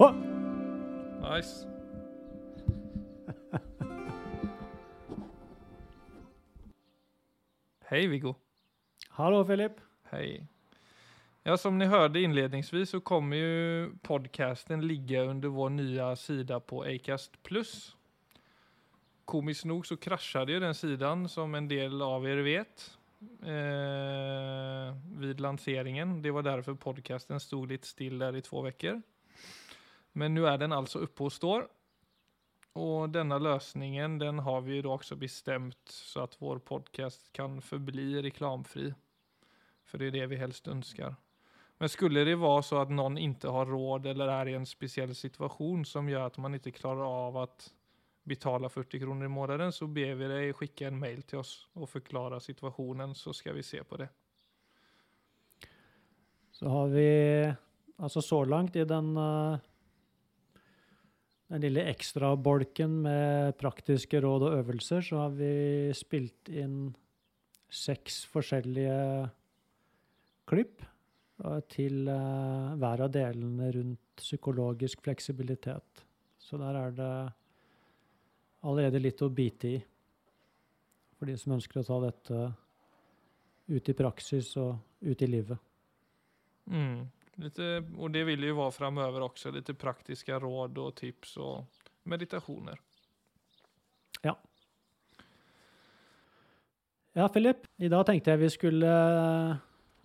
Å! Nice. Hej Viggo. Hallå Filip. Hej. Ja, som ni hörde inledningsvis så kommer ju podcasten ligga under vår nya sida på Acast+. Komiskt nog så kraschade ju den sidan som en del av er vet eh, vid lanseringen. Det var därför podcasten stod lite still där i två veckor. Men nå er den altså oppe og står. Og denne løsningen den har vi da også bestemt så at vår podcast kan forbli reklamfri. For det er det vi helst ønsker. Men skulle det være så at noen ikke har råd eller er i en speciell situation som gjør at man ikke klarer av å betale 40 kroner i måneden, så ber vi deg sende en mail til oss og forklare situationen så skal vi se på det. Så har vi altså så langt i den, eh, den lille ekstrabolken med praktiske råd og øvelser, så har vi spilt inn seks forskjellige klipp eh, til eh, hver av delene rundt psykologisk fleksibilitet. Så der er det allerede litt å bite i for de som ønsker å ta dette ut i praksis og ut i livet. Mm. Lite, och det vill ju vara framöver också, lite praktiska råd och tips och meditationer. Ja, Philip. I dag tenkte jeg vi skulle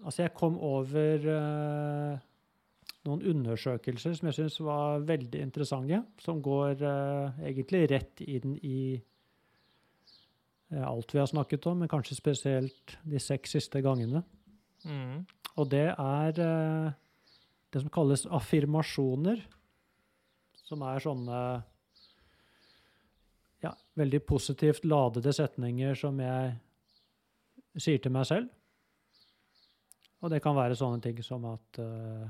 Altså, jeg kom over uh, noen undersøkelser som jeg syns var veldig interessante, som går uh, egentlig rett inn i uh, alt vi har snakket om, men kanskje spesielt de seks siste gangene. Mm. Og det er eh, det som kalles affirmasjoner, som er sånne ja, veldig positivt ladede setninger som jeg sier til meg selv. Og det kan være sånne ting som at, uh,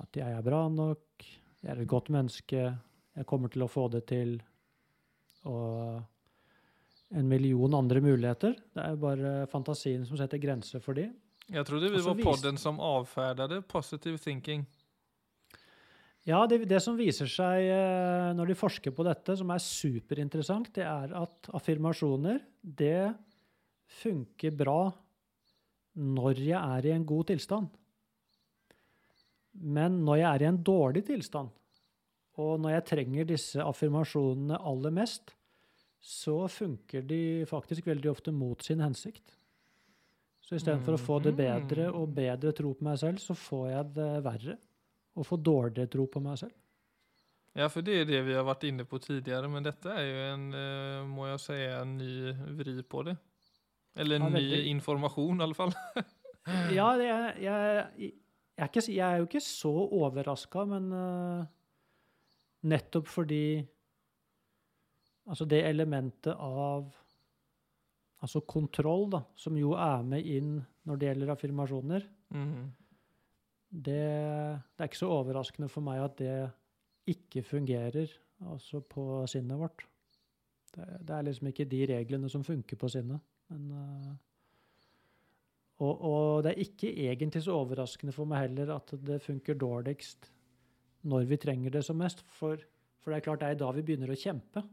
at jeg er bra nok, jeg er et godt menneske, jeg kommer til å få det til, og en million andre muligheter. Det er bare fantasien som setter grenser for de. Jag trodde vi var podden som avfärdade positive thinking. Ja, det, det som viser seg eh, når de forsker på dette, som er superinteressant, det er at affirmasjoner, det funker bra når jeg er i en god tilstand. Men når jeg er i en dårlig tilstand, og når jeg trenger disse affirmasjonene aller mest, så funker de faktisk veldig ofte mot sin hensikt. Så istedenfor å få det bedre og bedre tro på meg selv, så får jeg det verre og få dårligere tro på meg selv. Ja, for det er det vi har vært inne på tidligere, men dette er jo en, eh, må jeg si, en ny vri på det. Eller en Ja, ny informasjon, i alle fall. Ja, det er, jeg, jeg, er ikke, jeg er jo ikke så overraska, men uh, nettopp fordi Altså det elementet av Altså kontroll, da, som jo er med inn når det gjelder affirmasjoner, Mm. det, det er ikke så overraskende for meg at det ikke fungerer altså på sinnet vårt. Det, det er liksom ikke de reglene som funker på sinnet. Men, eh, og, og det er ikke egentlig så overraskende for meg heller at det funker dårligst når vi trenger det som mest. For, for det er klart det er da vi begynner å kjempe.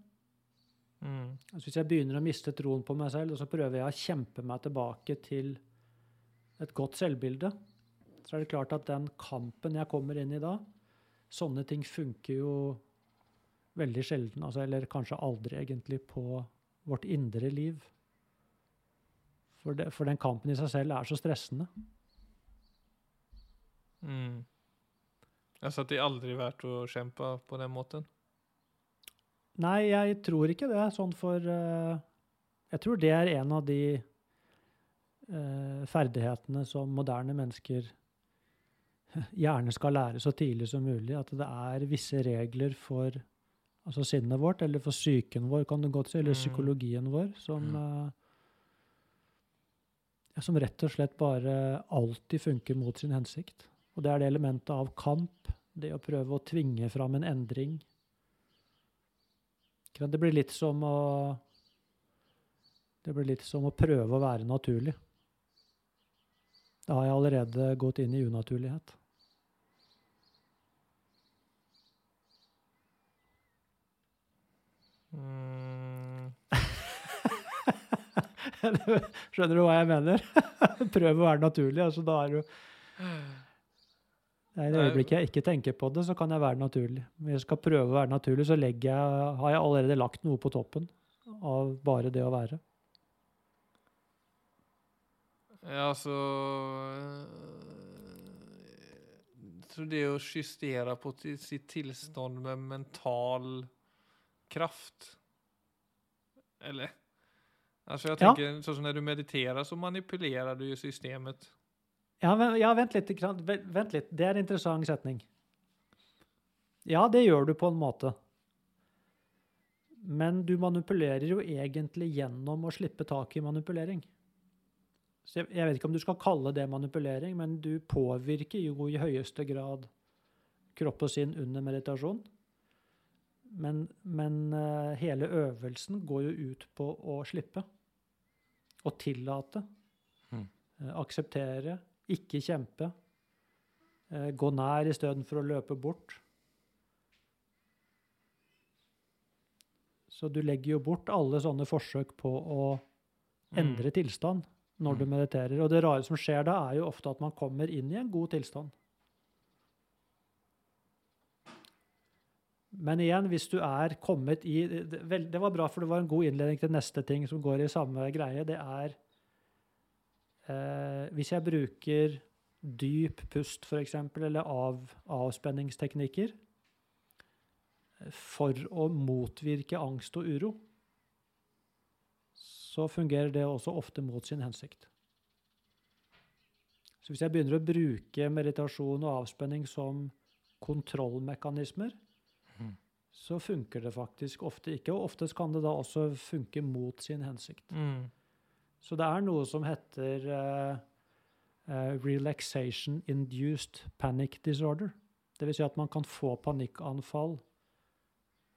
Mm. Altså hvis jeg begynner å miste troen på meg selv, og så prøver jeg å kjempe meg tilbake til et godt selvbilde, så er det klart at den kampen jeg kommer inn i da, sånne ting funker jo veldig sjelden, altså, eller kanskje aldri egentlig, på vårt indre liv. For, det, for den kampen i seg selv er så stressende. Mm. Altså at det aldri aldrig verdt å kjempe på den måten. Nei, jeg tror ikke det. Sånn for uh, Jeg tror det er en av de uh, ferdighetene som moderne mennesker gjerne skal lære så tidlig som mulig. At det er visse regler for altså sinnet vårt, eller for psyken vår, kan du godt si, eller Mm. psykologien vår, som uh, Som rett og slett bare alltid funker mot sin hensikt. Og det er det elementet av kamp, det å prøve å tvinge fram en endring. Det blir litt som å Det blir litt som å prøve å være naturlig. Da har jeg allerede gått inn i unaturlighet. Mm. Skjønner du hva jeg mener? Prøv å være naturlig. Altså, da er du I det øyeblikket jeg ikke tenker på det, så kan jeg være naturlig. Hvis jeg skal prøve å være naturlig, så jeg, har jeg allerede lagt noe på toppen av bare det å være. Ja, altså Så det å justere på sitt tilstand med mental kraft Eller? Altså jeg Ja. tenker, sånn som når du mediterer, så manipulerer du jo systemet. Ja, men, ja vent, litt, vent litt. Det er en interessant setning. Ja, det gjør du på en måte. Men du manipulerer jo egentlig gjennom å slippe tak i manipulering. Så jeg, jeg vet ikke om du skal kalle det manipulering, men du påvirker jo i høyeste grad kropp og sinn under meditasjon. Men, men uh, hele øvelsen går jo ut på å slippe. Å tillate. Mm. Uh, akseptere. Ikke kjempe. eh, gå nær istedenfor å løpe bort. Så du legger jo bort alle sånne forsøk på å endre tilstand når du Mm. mediterer. Og det rare som skjer da, er jo ofte at man kommer inn i en god tilstand. Men igjen, hvis du er kommet i det var bra, for det var en god innledning til neste ting som går i samme greie. Det er eh, Hvis jeg bruker dyp pust, f.eks., eller av, avspenningsteknikker for å motvirke angst og uro, så fungerer det også ofte mot sin hensikt. Så hvis jeg begynner å bruke meditasjon og avspenning som kontrollmekanismer, Mhm. så funker det faktisk ofte ikke. Og oftest kan det da også funke mot sin hensikt. Mm. Så det er noe som heter uh, uh, relaxation induced panic disorder. Det vil si at man kan få panikkanfall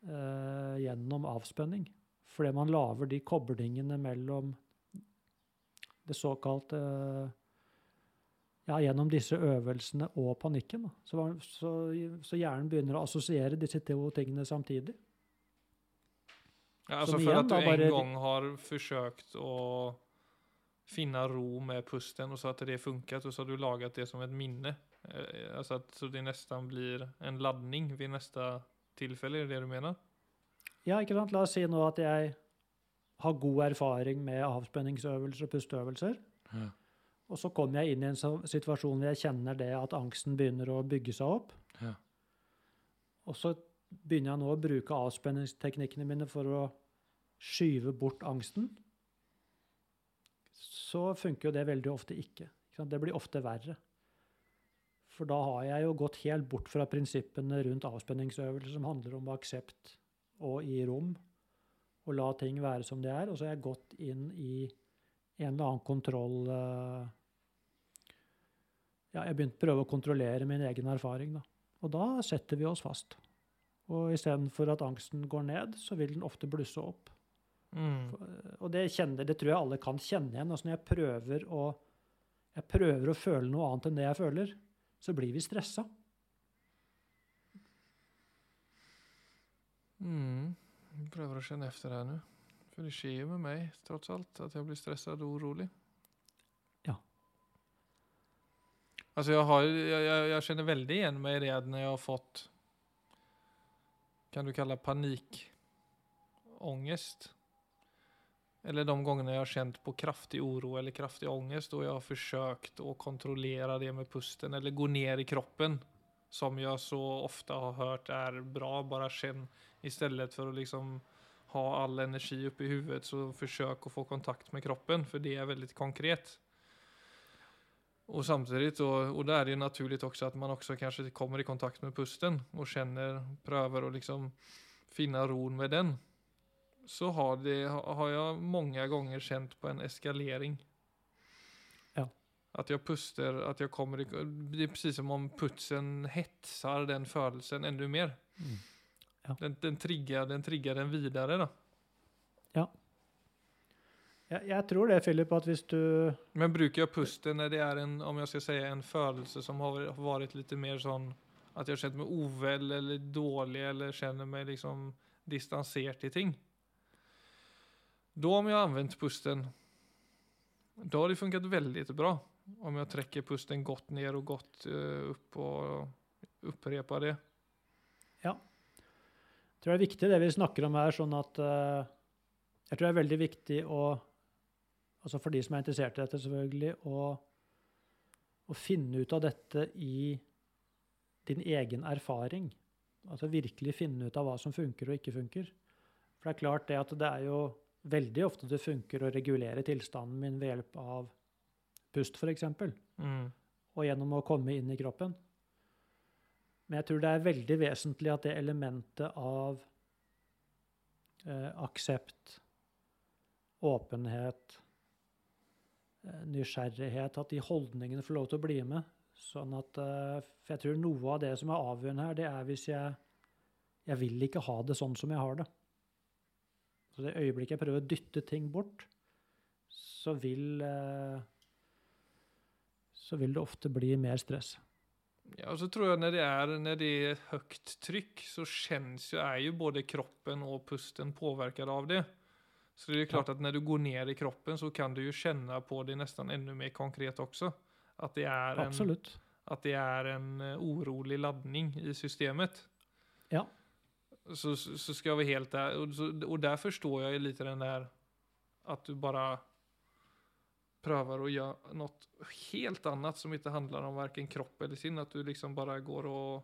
uh, gjennom avspenning. Fordi man lager de koblingene mellom det såkalte Ja, gjennom disse øvelsene og panikken. Så, så, så hjernen begynner å assosiere disse to tingene samtidig. Ja, altså för at att du bare, en gang har forsøkt att finna ro med pusten og så at det funket, og så har du laget det som et minne. Altså at, så det nesten blir en ladning ved neste tilfelle, er det det du mener? Ja, ikke sant? La oss si nå at jeg har god erfaring med avspenningsøvelser og pusteøvelser. Ja. Og så kommer jeg inn i en situasjon hvor jeg kjenner det at angsten begynner å bygge seg opp. Ja. Og så begynner jeg nå å bruke avspenningsteknikkene mine for å skyve bort angsten. Så funker jo det veldig ofte ikke. Det blir ofte verre. For da har jeg jo gått helt bort fra prinsippene rundt avspenningsøvelser som handler om aksept og i rom, og la ting være som de er. Og så har jeg gått inn i en eller annen kontroll eh, Ja, jeg begynte å prøve å kontrollere min egen erfaring, da. Og da setter vi oss fast. Og istedenfor at angsten går ned, så vil den ofte blusse opp. Mm. Og det, kjenner, det tror jeg alle kan kjenne igjen. Altså når jeg prøver å, jeg prøver å føle noe annet enn det jeg føler, så blir vi stressa. Mm. Jeg prøver å kjenne efter her nå. For det skjer med meg trots alt at jeg blir stresset og orolig. Ja. Altså, jeg, har, jeg, jeg, jeg kjenner veldig igjen meg i det når jeg har fått kan du kalle panikångest. Eller de gångerna jag har känt på kraftig oro eller kraftig ångest och jag har försökt att kontrollera det med pusten eller gå ner i kroppen. Som jag så ofta har hört är bra, bara känn istället för att liksom ha all energi uppe i huvudet så försök att få kontakt med kroppen för det är väldigt konkret. Och samtidigt og och där är det naturligt också att man också kanske kommer i kontakt med pusten och känner, prövar och liksom finna ron med den. Så har, det, har jag många gånger känt på en eskalering. Ja. Att jag puster, att jag kommer det är precis som om putsen hetsar den födelsen ännu mer. Den, den, triggar, den triggar den vidare då. Jeg, jeg tror det, Philip, at hvis du Men bruker jeg pusten når det er en, om jeg skal säga en følelse som har vært litt mer sånn At jeg har kjent meg uvel eller dårlig eller kjenner meg liksom distansert i ting. Då om jag använt pusten Da har det funket veldig bra. Om jeg trekker pusten godt ned og godt uh, opp og upprepar det. Ja. Jeg tror det er viktig det vi snakker om her, sånn at uh, Jeg tror det er veldig viktig å Altså for de som er interessert i dette, selvfølgelig, å, å finne ut av dette i din egen erfaring. Altså virkelig finne ut av hva som funker og ikke funker. For det er klart det at det er jo veldig ofte det funker å regulere tilstanden min ved hjelp av pust, f.eks. Mm. og gjennom å komme inn i kroppen. Men jeg tror det er veldig vesentlig at det elementet av eh, aksept, åpenhet, eh, nysgjerrighet, at de holdningene får lov til å bli med. Sånn at, eh, for jeg tror noe av det som er avgjørende her, det er hvis jeg jeg vil ikke ha det sånn som jeg har det. Så det øyeblikket jeg prøver å dytte ting bort, så vil eh, så vil det ofte bli mer stress. Ja, og så tror jeg når det er, når det er høyt trykk, så kjennes jo, er jo både kroppen og pusten påvirket av det. Så det er jo klart at når du går ned i kroppen, så kan du jo kjenne på det nesten enda mer konkret også. At det er en, Absolutt. at det er en urolig orolig ladning i systemet. Ja. Så, så så ska jag vara helt där. Och, så, och där förstår jag ju lite den där att du bara prövar att göra något helt annat som inte handlar om varken kropp eller sinne. Att du liksom bara går och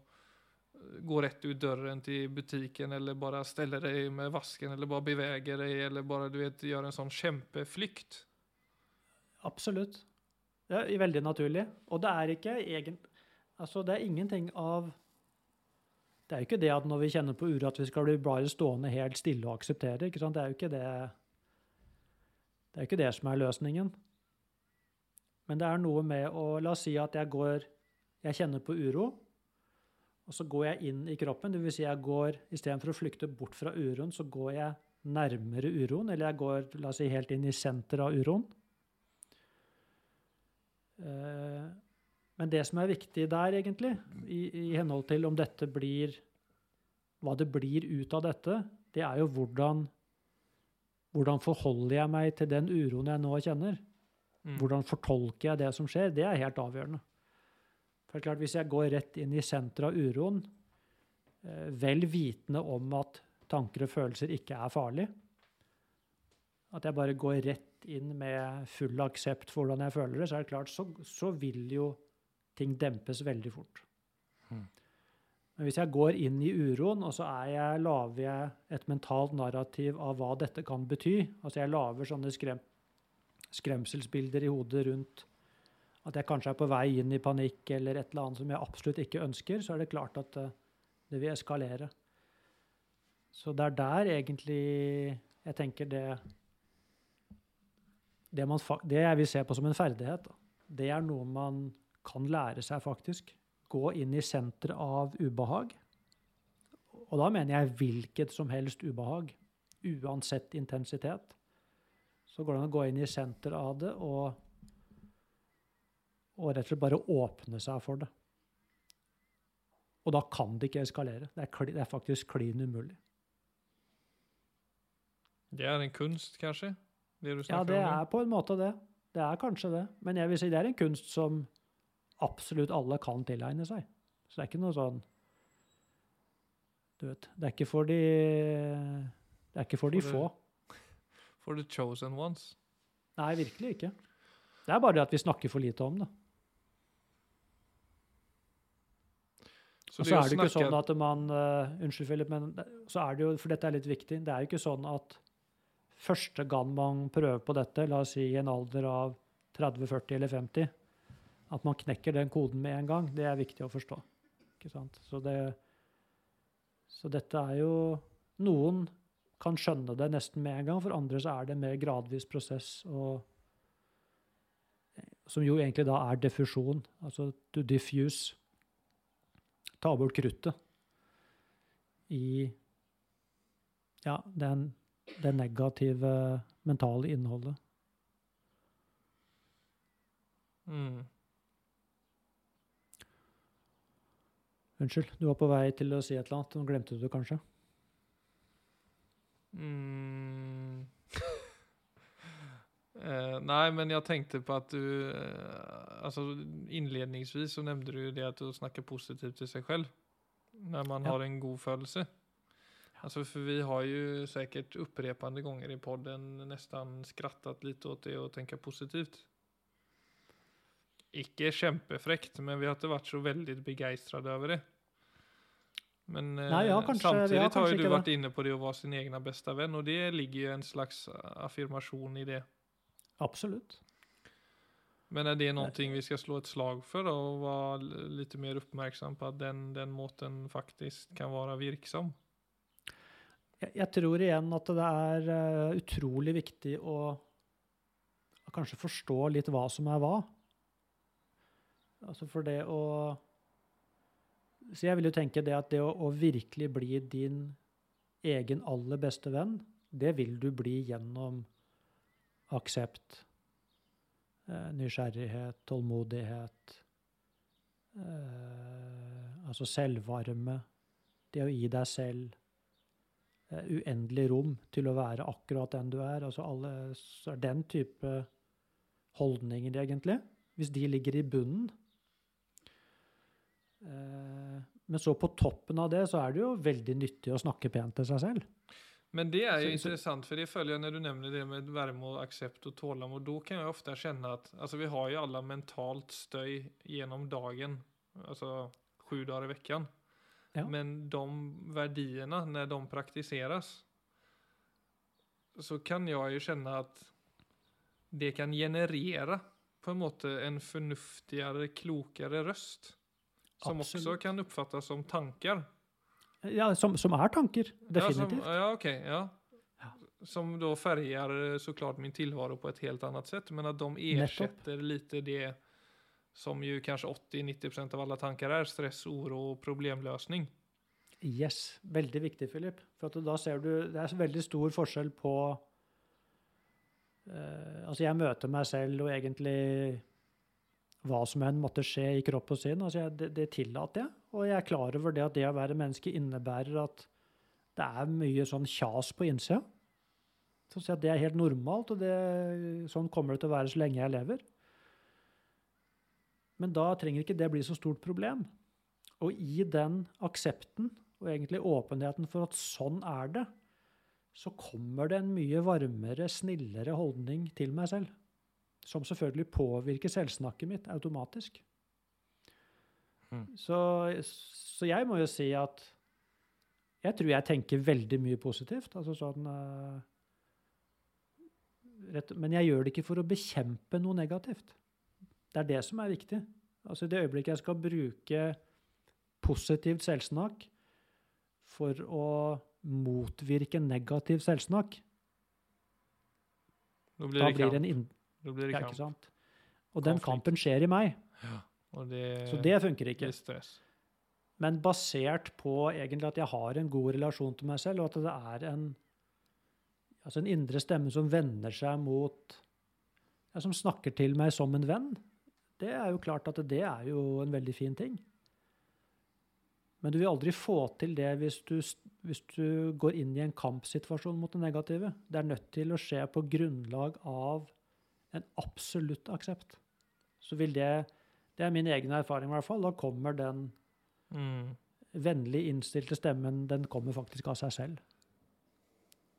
eh, går rätt ut dörren till butiken eller bara ställer dig med vasken eller bara beväger dig eller bara du vet gör en sån kämpeflykt. Absolutt. Det er veldig naturlig. Og det er ikke egen... Altså, det er ingenting av Det er jo ikke det at når vi kjenner på uro, at vi skal bli bare stående helt stille og akseptere. ikke sant? Det er jo ikke det Det er ikke det som er løsningen. Men det er noe med å La oss si at jeg går Jeg kjenner på uro, og så går jeg inn i kroppen. Det vil si jeg går Istedenfor å flykte bort fra uroen, så går jeg nærmere uroen, eller jeg går la oss si, helt inn i senteret av uroen. Eh, Men det som er viktig der, egentlig, i, i henhold til om dette blir Hva det blir ut av dette, det er jo hvordan Hvordan forholder jeg meg til den uroen jeg nå kjenner? Mm. Hvordan fortolker jeg det som skjer? Det er helt avgjørende. For det er klart, Hvis jeg går rett inn i senteret av uroen, eh, vel vitende om at tanker og følelser ikke er farlig, at jeg bare går rett inn med full aksept for hvordan jeg føler det, så er det klart, så, så vil jo ting dempes veldig fort. Mm. Men hvis jeg går inn i uroen, og så er jeg, lager jeg et mentalt narrativ av hva dette kan bety, altså jeg lager sånne skrem, skremselsbilder i hodet rundt at jeg kanskje er på vei inn i panikk eller et eller annet som jeg absolutt ikke ønsker, så er det klart at eh, det vil eskalere. Så det er der egentlig jeg tenker det det, man, det jeg vil se på som en ferdighet, da. det er noe man kan lære seg, faktisk. Gå inn i senteret av ubehag. Og da mener jeg hvilket som helst ubehag, uansett intensitet. Så går det an å gå inn i senteret av det og, og rett og slett bare åpne seg for det. Og da kan det ikke eskalere. Det er, det er faktisk klin umulig. Det er en kunst kanskje? Det du Ja, det er på en måte det. Det er kanskje det. Men jeg vil si det er en kunst som absolutt alle kan tilegne seg. Så det er ikke noe sånn Du vet, det er ikke for de Det er ikke for de For det- få. For the chosen ones. Nei, virkelig ikke. Det er bare det at vi snakker for lite om det. Så Og så er det ikke sånn at man uh, Unnskyld, Philip, men så er det jo, for dette er litt viktig, det er jo ikke sånn at første gang man prøver på dette, la oss si i en alder av 30, 40 eller 50, at man knekker den koden med en gang, det er viktig å forstå. Så, det, så dette er jo Noen kan skjønne det nesten med en gang, for andre så er det en mer gradvis prosess, og, som jo egentlig da er diffusjon, altså to diffuse ta bort kruttet i ja, den, det negative mentale innholdet. Mm. Unnskyld, du var på vei til å si et eller annet. Nå glemte du det kanskje? Mm. Eh, nej, men jeg tenkte på at du, eh, innledningsvis inledningsvis så nevnte du det at du snakker positivt til seg selv når man Ja. har en god følelse. Alltså for vi har jo sikkert opprepende ganger i podden nesten skrattet litt åt det å tenke positivt. Ikke kjempefrekt, men vi har ikke vært så veldig begeistret over det. Men eh, Nej, jag har kanske- vi har ju du vært inne på det å være sin egen bästa venn, og det ligger ju en slags affirmasjon i det. Absolutt. Men er det noe vi skal slå et slag for, då være litt mer oppmerksom på at den, den måten faktisk kan være virksom? Jeg, jeg tror igjen at det er uh, utrolig viktig å kanskje forstå litt hva som er hva. Altså for det å Så jeg vil jo tenke det at det å, å virkelig bli din egen aller beste venn, det vil du bli gjennom aksept, eh, nysgjerrighet, tålmodighet, eh, altså selvvarme, det å gi deg selv eh, uendelig rom til å være akkurat den du er. Altså alle, den type holdninger, egentlig, hvis de ligger i bunnen. Eh, Men så på toppen av det så er det jo veldig nyttig å snakke pent til seg selv. Men det er jo interessant, for det følger jeg når du nevner det med varme og aksept og tålamod. Da kan jeg ofte kjenne at altså, vi har jo alle mentalt støy gjennom dagen, altså sju dager i veckan. Ja. Men de verdiene, når de praktiseres, så kan jeg jo kjenne at det kan generere på en måte en fornuftigere, klokere röst. Som Absolutt. også kan oppfattes som tanker? Ja, som, som er tanker. Definitivt. Ja, som, ja ok. ja. Ja. Som da farger så klart min tilværelse på et helt annet sett, Men at de ersetter litt det som jo kanskje 80-90% av alle tanker er. Stress, oro og problemløsning. Yes, veldig viktig, Philip. For da ser du Det er veldig stor forskjell på eh, Altså, jeg møter meg selv og egentlig hva som enn måtte skje i kropp og sinn. Altså, det, det tillater jeg. Og jeg er klar over det at det å være menneske innebærer at det er mye sånn kjas på innsida. Så jeg det er helt normalt, og det, sånn kommer det til å være så lenge jeg lever. Men da trenger ikke det bli så stort problem. Og i den aksepten og egentlig åpenheten for at sånn er det, så kommer det en mye varmere, snillere holdning til meg selv. Som selvfølgelig påvirker selvsnakket mitt automatisk. Mm. Så, så jeg må jo si at jeg tror jeg tenker veldig mye positivt. Altså sånn uh, rett, Men jeg gjør det ikke for å bekjempe noe negativt. Det er det som er viktig. Altså I det øyeblikket jeg skal bruke positivt selvsnakk for å motvirke negativ selvsnakk, blir da blir det en Då blir det Ja, kamp. ikke sant? Og den kampen skjer i meg, Och det, så det funker det ikke. är stress. Men basert på egentlig at jeg har en god relasjon til meg selv, og at det er en, altså en indre stemme som vender seg mot ja, Som snakker til meg som en venn, det er jo klart at det er jo en veldig fin ting. Men du vil aldri få til det hvis du, hvis du går inn i en kampsituasjon mot det negative. Det er nødt til å skje på grunnlag av en absolutt aksept. Så vil det Det er min egen erfaring, i hvert fall. Da kommer den Mm. vennlig innstilte stemmen, den kommer faktisk av seg selv.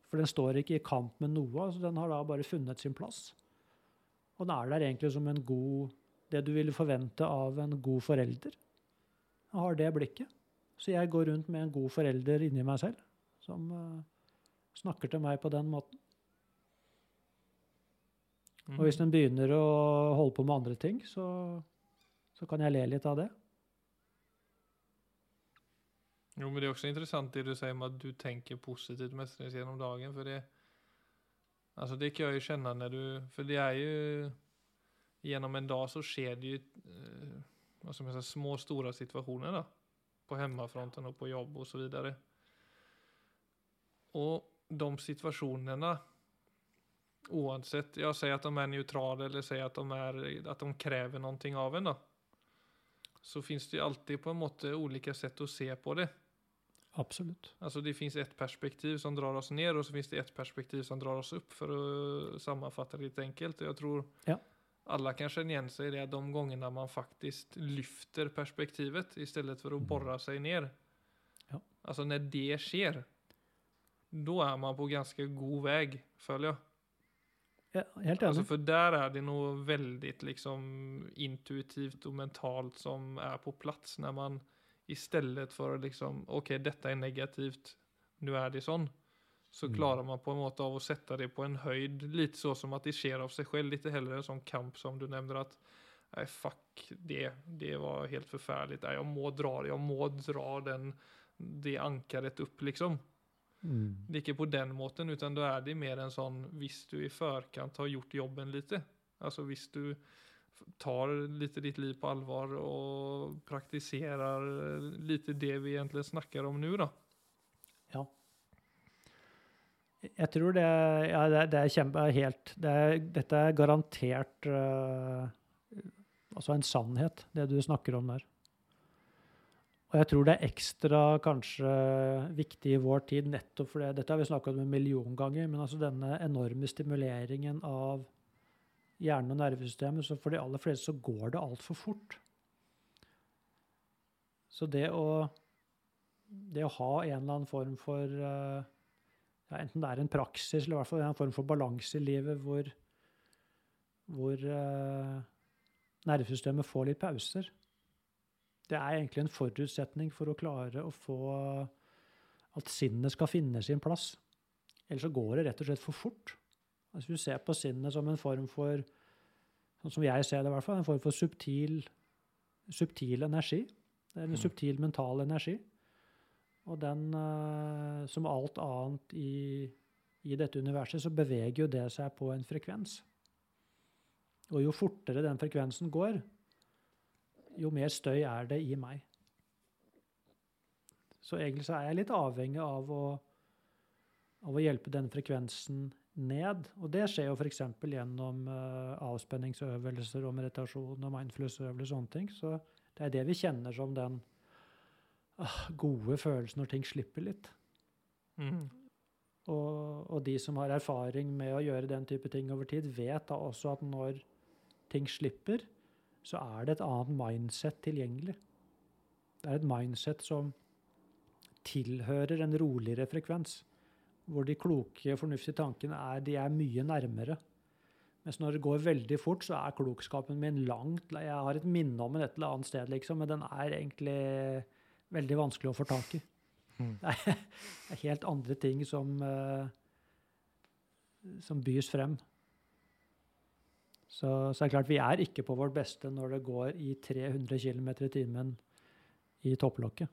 For den står ikke i kamp med noe, altså den har da bare funnet sin plass. Og den er der egentlig som en god Det du ville forvente av en god forelder. Jeg har det blikket. Så jeg går rundt med en god forelder inni meg selv, som uh, snakker til meg på den måten. Mm. Og hvis den begynner å holde på med andre ting, så, så kan jeg le litt av det. Jo, men det er også interessant det du sier om at du tenker positivt mestring gjennom dagen. For det, altså det kan jeg jo kjenne når du, For det er jo Gjennom en dag så skjer det jo hva vad ska man små store situasjoner. da, På hemmafronten og på jobb og så og Och de situationerna, oavsett, Ja, si at de er nøytrale, eller si at de, är, att de krever noe av en da. Så fins det alltid på en måte ulike sett å se på det. Absolutt. Altså det fins ett perspektiv som drar oss ned, og så fins det ett perspektiv som drar oss opp, for å sammenfatte det litt enkelt. Jeg tror Ja. alle kan kjenne igjen seg i det de gangene man faktisk lyfter perspektivet istället stedet for å bore seg ned. Ja. Altså, når det sker, da er man på ganske god vei, føler jag. Ja, helt enig. Altså, for der er det noe veldig liksom intuitivt og mentalt som er på plass, når man istället för liksom, OK, dette er negativt, nu er det sånn, Så klarer man på en måte av å sette det på en høyd, litt så som at det sker av seg selv, litt heller en sånn kamp som du nevner at Nei, fuck det, det var helt forferdelig. Jeg jag må dra det, jag må dra den, det ankaret opp, liksom. Mm. Ikke på den måten, utan da er det mer en sånn hvis du i førkant har gjort jobben lite. Altså hvis du tar litt ditt liv på alvor og praktiserer litt lite det vi egentlig snakker om nå, da. Ja. Jeg tror det, ja, det, det er kjempe helt det er, Dette er garantert uh, altså en sannhet, det du snakker om der. Og jeg tror det er ekstra kanskje viktig i vår tid nettopp fordi Dette har vi snakka om en million ganger, men altså denne enorme stimuleringen av hjernen og nervesystemet, så for de aller fleste så går det altfor fort. Så det å det å ha en eller annen form for eh, ja, Enten det er en praksis eller i hvert fall en form for balanse i livet hvor, hvor uh, nervesystemet får litt pauser. Det er egentlig en forutsetning for å klare å få at sinnet skal finne sin plass. Ellers så går det rett og slett for fort. Hvis du ser på sinnet som en form for sånn som jeg ser det i hvert fall, en form for subtil, subtil energi. Det er en Mm. subtil mental energi. Og den, eh, som alt annet i, i dette universet, så beveger jo det seg på en frekvens. Og jo fortere den frekvensen går, jo mer støy er det i meg. Så egentlig så er jeg litt avhengig av å, av å hjelpe den frekvensen ned. Og det skjer jo f.eks. gjennom uh, avspenningsøvelser og meditasjon og mindfulness-øvelser og sånne ting. Så det er det vi kjenner som den uh, gode følelsen når ting slipper litt. Mm. Og, og de som har erfaring med å gjøre den type ting over tid, vet da også at når ting slipper, så er det et annet mindset tilgjengelig. Det er et mindset som tilhører en roligere frekvens, hvor de kloke, fornuftige tankene er, de er mye nærmere. Mens når det går veldig fort, så er klokskapen min langt Jeg har et minne om den et eller annet sted, liksom, men den er egentlig veldig vanskelig å få tak i. Mm. Det er er helt andre ting som, eh, som bys frem. Så, så er det klart, vi er ikke på vårt beste når det går i 300 km i timen i topplokket.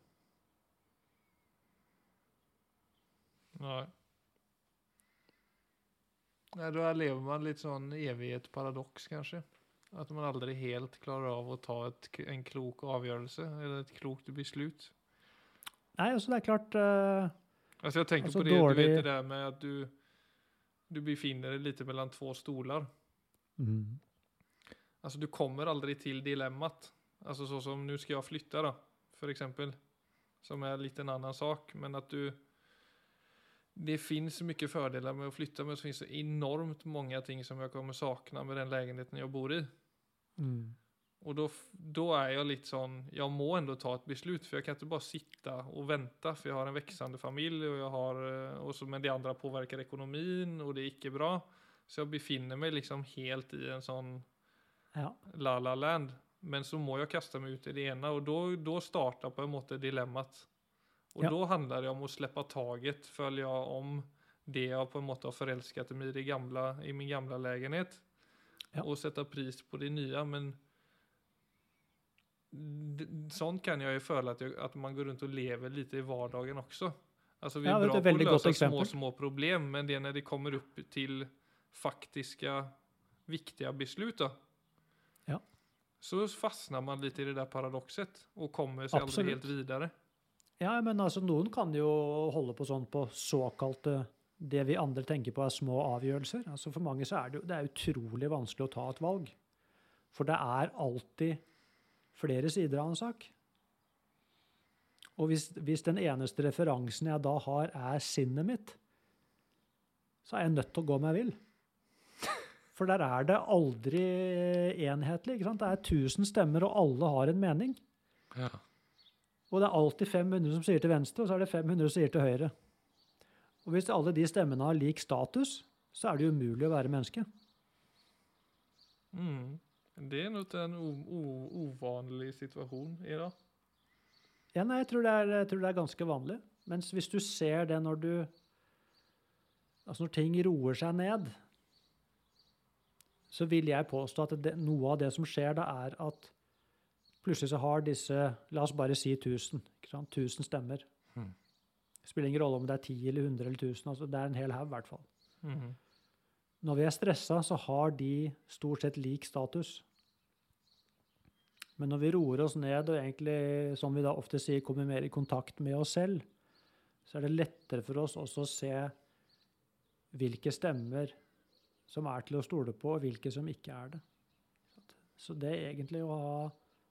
Nei. Nei, Da lever man litt sånn evighetsparadoks, kanskje. At man aldri helt klarer av å ta et, en klok avgjørelse eller et klokt beslut. Nei, altså det er klart uh, Altså Jeg tenker altså, på det, du vet det der med at du, du befinner deg litt mellom två stolar. Mm, Alltså du kommer aldri til dilemmat. Alltså så som nu ska jag flytta då, för exempel. Som er litt en annen sak, men at du... Det finns mye fördelar med å flytta, men så finns det enormt mange ting som jeg kommer sakna med den lägenheten jeg bor i. mm, Og da, f- då är jag lite sån, må ändå ta et beslut, for jeg kan ikke bare sitte og vente for jeg har en växande familj och jag har, eh, och så, men det andra påverkar ekonomin og det er ikke bra. Så jeg befinner meg liksom helt i en sånn ja. La La Land. Men så må jeg kasta meg ut i det ene, og da då på en måte dilemmaet. Og da Ja. handler det om å släppa taget, følge om det jeg på en måte har forelsket meg i, gamle, i min gamla leilighet, Ja. og sette pris på det nya. Men sånn sånt kan jeg jo føle at, jeg, at, man går rundt og lever litt i hverdagen også. Altså, vi Ja, är vet bra på å løse små, små problem, men det er når det kommer opp till faktiska, viktiga beslut då. Ja. Så fastnar man lite i det där paradoxet och kommer sig Absolut. aldrig helt vidare. ja, men altså noen kan jo holde på sånn på såkalte det vi andre tenker på er små avgjørelser. Altså For mange så er det det er utrolig vanskelig å ta et valg. For det er alltid flere sider av en sak. Og hvis, hvis den eneste referansen jeg da har, er sinnet mitt, så er jeg nødt til å gå meg vill. For der er det aldri enhetlig. ikke sant? Det er 1000 stemmer, og alle har en mening. Ja. Og det er alltid 500 som sier til venstre, og så er det 500 som sier til høyre. Og hvis alle de stemmene har lik status, så er det umulig å være menneske. Mm. Det er nok en uvanlig situasjon i dag. Ja, nei, jeg tror, det er, jeg tror det er ganske vanlig. Mens hvis du ser det når du Altså når ting roer seg ned, så vil jeg påstå at det, noe av det som skjer da, er at plutselig så har disse La oss bare si 1000. ikke sant? 1000 stemmer. Mhm. Det spiller ingen rolle om det er 10 eller 100 eller 1000. altså Det er en hel haug, i hvert fall. Hmm. Når vi er stressa, så har de stort sett lik status. Men når vi roer oss ned og egentlig, som vi da ofte sier, kommer mer i kontakt med oss selv, så er det lettere for oss også å se hvilke stemmer som er til å stole på, og hvilke som ikke er det. Så det er egentlig å ha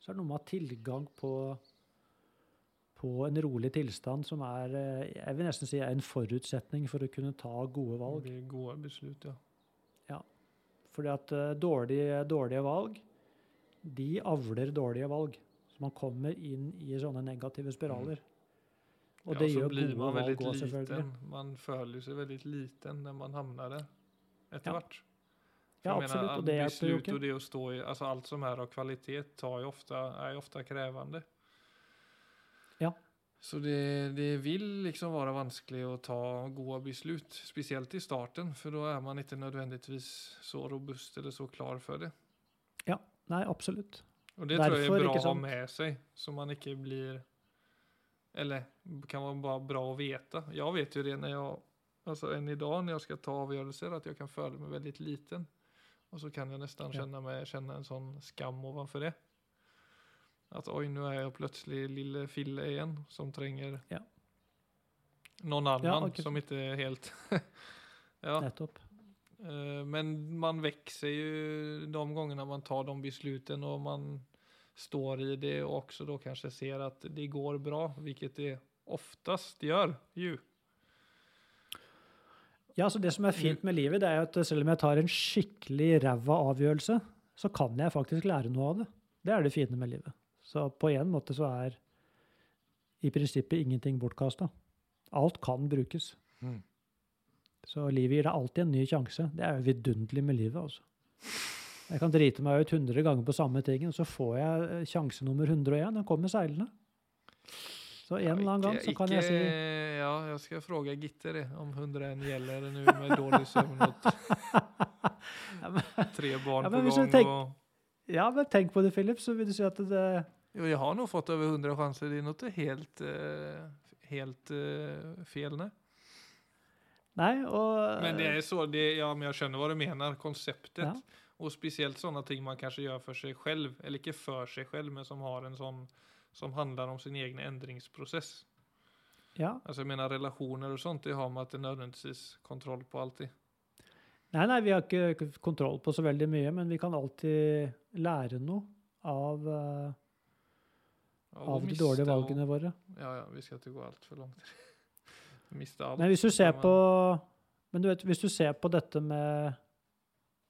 Så er det noe med å ha tilgang på, på en rolig tilstand som er eh, Jeg vil nesten si er en forutsetning for å kunne ta gode valg. Det blir gode beslut, ja. Fordi at eh, dårlige, dårlige valg, de avler dårlige valg. Så man kommer inn i sånne negative spiraler. Og ja, det så gjør gode man valg òg, selvfølgelig. liten. Man føler seg veldig liten når man havner der etter hvert. Ja, absolutt, all og det hjelper jo ikke. det å stå i, altså alt som er av kvalitet tar jo ofte, er jo ofte krevende. Ja. Så det, det vil liksom være vanskelig å ta gode beslut, spesielt i starten, for da er man ikke nødvendigvis så robust eller så klar for det. Ja, Nei, absolutt. Og det Derfor, tror jeg er bra å ha med seg, så man ikke blir Eller kan være bare bra å vite. Jeg vet jo det når jeg Altså än i dag når jeg skal ta avgjørelser, at jeg kan føle meg veldig liten. Og så kan jeg nesten Ja. kjenne, mig, känna en sånn skam ovanför det. At oi, nå er jeg plutselig lille fille igjen, som trenger Ja. noen annen Ja, okay. som ikke helt Ja. Nettopp. Eh, Men man växer ju de gångerna man tar de besluten och man står i det och också då kanske ser att det går bra, vilket det oftast gör ju. Ja, så Det som er fint med livet, det er at selv om jeg tar en skikkelig ræva avgjørelse, så kan jeg faktisk lære noe av det. Det er det fine med livet. Så på en måte så er i prinsippet ingenting bortkasta. Alt kan brukes. Mm. Så livet gir deg alltid en ny sjanse. Det er jo vidunderlig med livet, altså. Jeg kan drite meg ut 100 ganger på samme ting, og så får jeg sjanse nummer 101. Den kommer seilende. Så en eller annen gang så kan jeg si Ja, jeg skal spørre Gitte det, om 101 gjelder nå med dårlig søvn og tre barn Ja, på men du tenk- og... Ja, men tenk på det, Philip, så vil du si at det jo, jeg har nå fått over 100 chanser, det er noe helt, eh, helt uh, fel. nei. Nei, og Men det er så, det, ja, men jeg skjønner hva du mener. Konseptet. Ja. Og spesielt sånne ting man kanskje gjør for seg selv, eller ikke for seg selv, men som har en sån, som handlar om sin egen endringsprosess. Ja. Alltså jag menar relationer och sånt, det har man ikke nödvändigtvis kontroll på alltid. Nei, nei, vi har ikke kontroll på så veldig mye, men vi kan alltid lære noe av, uh, av de dårlige valgene våre. Ja, ja, vi skal ikke gå altfor langt. miste alt. Men hvis du ser på Men du vet, hvis du ser på dette med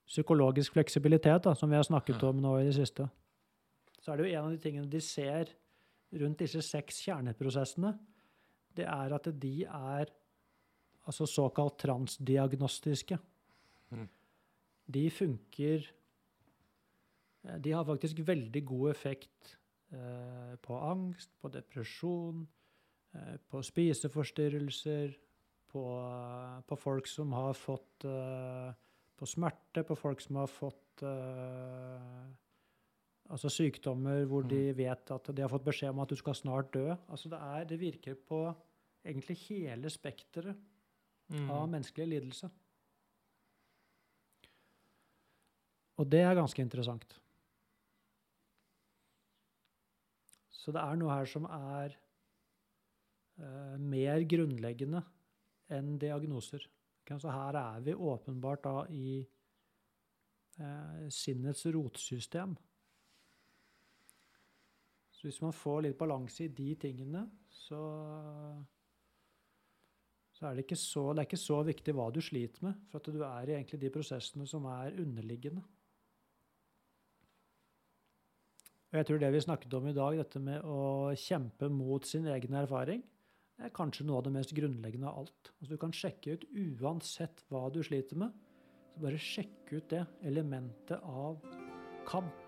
psykologisk fleksibilitet, da, som vi har snakket Ja. om nå i det siste, så er det jo en av de tingene de ser rundt disse seks kjerneprosessene, det er at de er altså såkalt transdiagnostiske. Mm. De funker eh, De har faktisk veldig god effekt eh, på angst, på depresjon, eh, på spiseforstyrrelser, på, på folk som har fått eh, På smerte, på folk som har fått eh, Altså sykdommer hvor de vet at de har fått beskjed om at du skal snart dø. Altså det, er, det virker på egentlig hele spekteret Mm. av menneskelig lidelse. Og det er ganske interessant. Så det er noe her som er uh, mer grunnleggende enn diagnoser. Så her er vi åpenbart da i uh, sinnets rotsystem. Så hvis man får litt balanse i de tingene, så, så er det ikke så, det er ikke så viktig hva du sliter med, for at du er i egentlig de prosessene som er underliggende. Og jeg tror det vi snakket om i dag, dette med å kjempe mot sin egen erfaring, er kanskje noe av det mest grunnleggende av alt. Altså, du kan sjekke ut uansett hva du sliter med, så bare sjekke ut det elementet av kamp.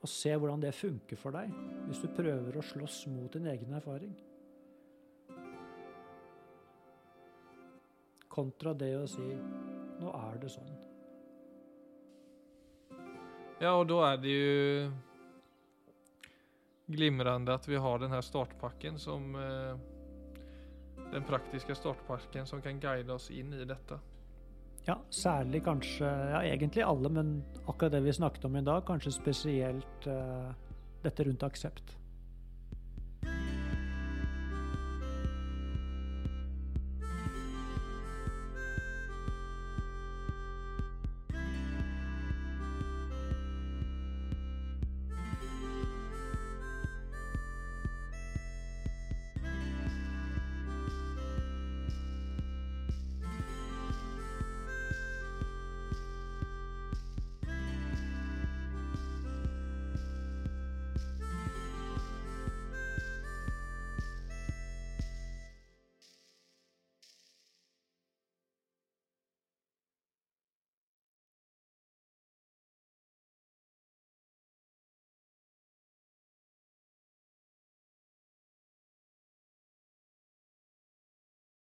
Og se hvordan det funker for deg hvis du prøver å slåss mot din egen erfaring. Kontra det å si 'nå er det sånn'. Ja, og da er det jo glimrende at vi har den her startpakken som eh, Den praktiske startpakken som kan guide oss inn i dette. Ja, særlig kanskje Ja, egentlig alle, men akkurat det vi snakket om i dag, kanskje spesielt uh, dette rundt aksept.